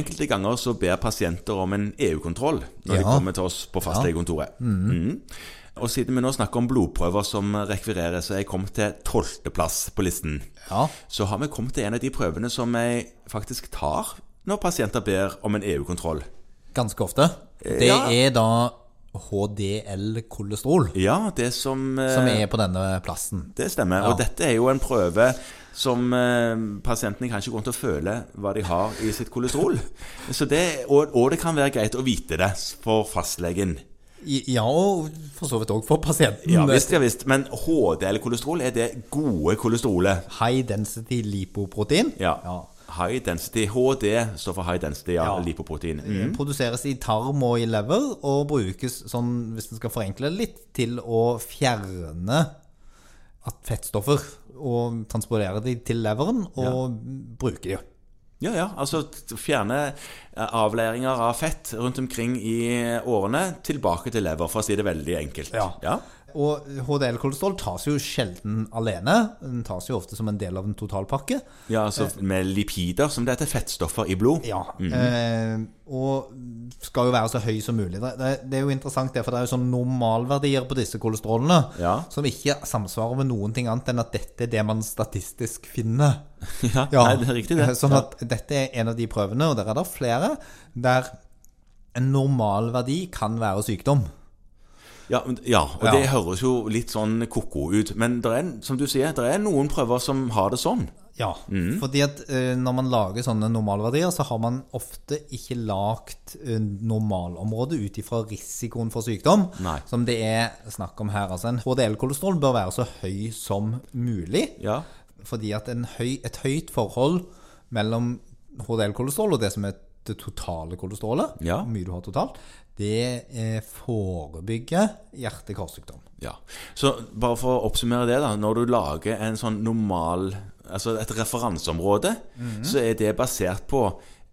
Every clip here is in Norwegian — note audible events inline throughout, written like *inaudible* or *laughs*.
Enkelte ganger så ber pasienter om en EU-kontroll når de kommer til oss på fastlegekontoret. Mhm. Og siden vi nå snakker om blodprøver som rekvireres, så er jeg kommet til tolvteplass på listen. Ja. Så har vi kommet til en av de prøvene som jeg faktisk tar når pasienter ber om en EU-kontroll. Ganske ofte. Det ja. er da HDL-kolesterol Ja, det som, eh, som er på denne plassen. Det stemmer. Ja. Og dette er jo en prøve som eh, pasientene kanskje går til å føle hva de har i sitt kolesterol. Så det, og, og det kan være greit å vite det for fastlegen. Ja, og for så vidt òg for pasienten. Ja visst, ja visst. Men HDL-kolesterol, er det gode kolesterolet? High density lipoprotein. Ja. Ja. High density. HD står for high density ja, Ja. lipoprotein. Mm. Produseres i tarm og i lever, og brukes sånn, hvis en skal forenkle litt, til å fjerne fettstoffer og transportere de til leveren og bruke de. Ja, ja. Altså fjerne eh, avleiringer av fett rundt omkring i årene tilbake til lever, for å si det veldig enkelt. Ja. ja. Og HDL-kolesterol tas jo sjelden alene. Den tas jo ofte som en del av en totalpakke. Ja, altså med lipider, som det heter fettstoffer i blod. Ja, eh, og skal jo være så høy som mulig. Det, er jo interessant, det, for det er jo sånn normalverdier på disse kolesterolene Ja. som ikke samsvarer med noen ting annet enn at dette er det man statistisk finner. *laughs* Ja, Ja, Nei, det er riktig, det. Sånn at dette er en av de prøvene, og der er det flere, der en normalverdi kan være sykdom. Ja, ja og Ja. det høres jo litt sånn ko-ko ut. Men er, som du sier, det er noen prøver som har det sånn. Ja, fordi at uh, når man lager sånne normalverdier, så har man ofte ikke lagt uh, normalområdet ut ifra risikoen for sykdom, Nei. som det er snakk om her. Altså en HDL-kolesterol bør være så høy som mulig, Ja. fordi at en høy, et høyt forhold mellom HDL-kolesterol og det som er det totale kolesterolet, Ja. mye du har totalt, det eh, forebygger hjerte-karsykdom. ja. Så bare for å oppsummere det, da. Når du lager en sånn normal Altså et referanseområde, så er det basert på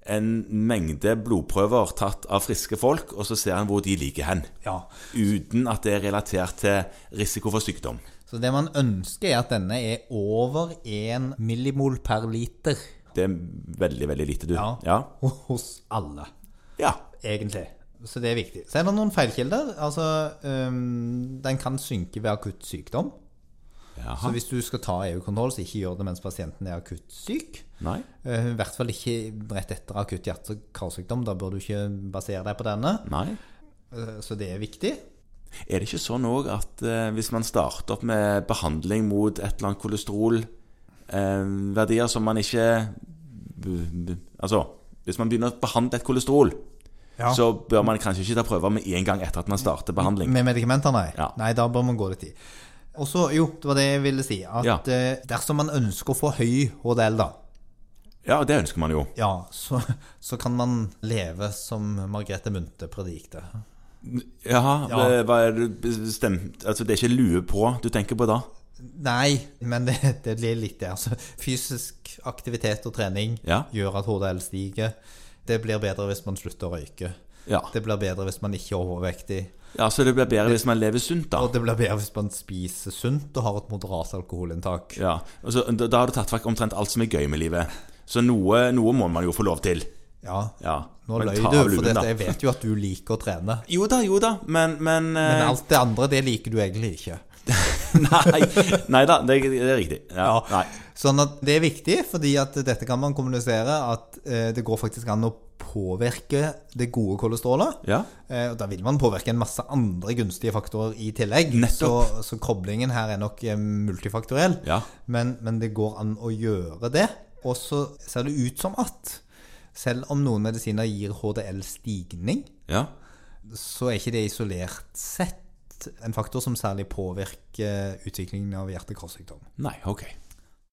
en mengde blodprøver tatt av friske folk, og så ser en hvor de ligger hen. Ja, Uten at det er relatert til risiko for sykdom. Så det man ønsker er at denne er over 1 millimol per liter Det er veldig, veldig lite, du. Ja. Ja. hos alle, ja. egentlig. Så det er viktig. Så er det noen feilkilder. Altså, um, den kan synke ved akutt sykdom. Så hvis du skal ta EU-kontroll, så ikke gjør det mens pasienten er akutt syk. Nei. Uh, I hvert fall ikke rett etter akutt hjerte- og karsykdom. Da bør du ikke basere deg på denne. Nei. Uh, Så det er viktig. Er det ikke sånn òg at uh, hvis man starter opp med behandling mot et eller annet kolesterolverdier som man ikke Altså, hvis man begynner å behandle et kolesterol, Ja. så bør man kanskje ikke ta prøver med en gang etter at man starter behandling. Med medikamenter, nei. Ja. Nei, da bør man gå litt i. Og så, jo, det var det jeg ville si. At Ja. eh, dersom man ønsker å få høy HDL, da, Ja, det ønsker man jo. ja, så, så kan man leve som Margrethe Munthe predikte. Jaha, Ja. eh, hva er det bestemt Altså, det er ikke lue på du tenker på da? Nei, men det, det blir litt det. Altså, fysisk aktivitet og trening Ja. gjør at HDL stiger. Det blir bedre hvis man slutter å røyke. Ja. Det blir bedre hvis man ikke er overvektig. ja, så det blir bedre hvis man lever sunt, da. Og det blir bedre hvis man spiser sunt og har et moderat alkoholinntak. Ja, og da, har du tatt vekk omtrent alt som er gøy med livet. Så noe, noe må man jo få lov til. Ja, Ja. nå løy du, for dette, jeg vet jo at du liker å trene. Jo da, jo da, men Men, Men eh, alt det andre, det liker du egentlig ikke. *laughs* *laughs* Nei, nei da, det, det er riktig. Ja, Ja. Sånn at det er viktig, fordi at dette kan man kommunisere at eh, det går faktisk an å påvirke det gode kolesterolet. Ja. Eh, og da vil man påvirke en masse andre gunstige faktorer i tillegg. Så, så koblingen her er nok eh, multifaktoriell. Ja. Men, men det går an å gjøre det. Og så ser det ut som at selv om noen medisiner gir HDL-stigning, ja. så er ikke det isolert sett en faktor som særlig påvirker utviklingen av hjerte-karsykdom. Nei, ok.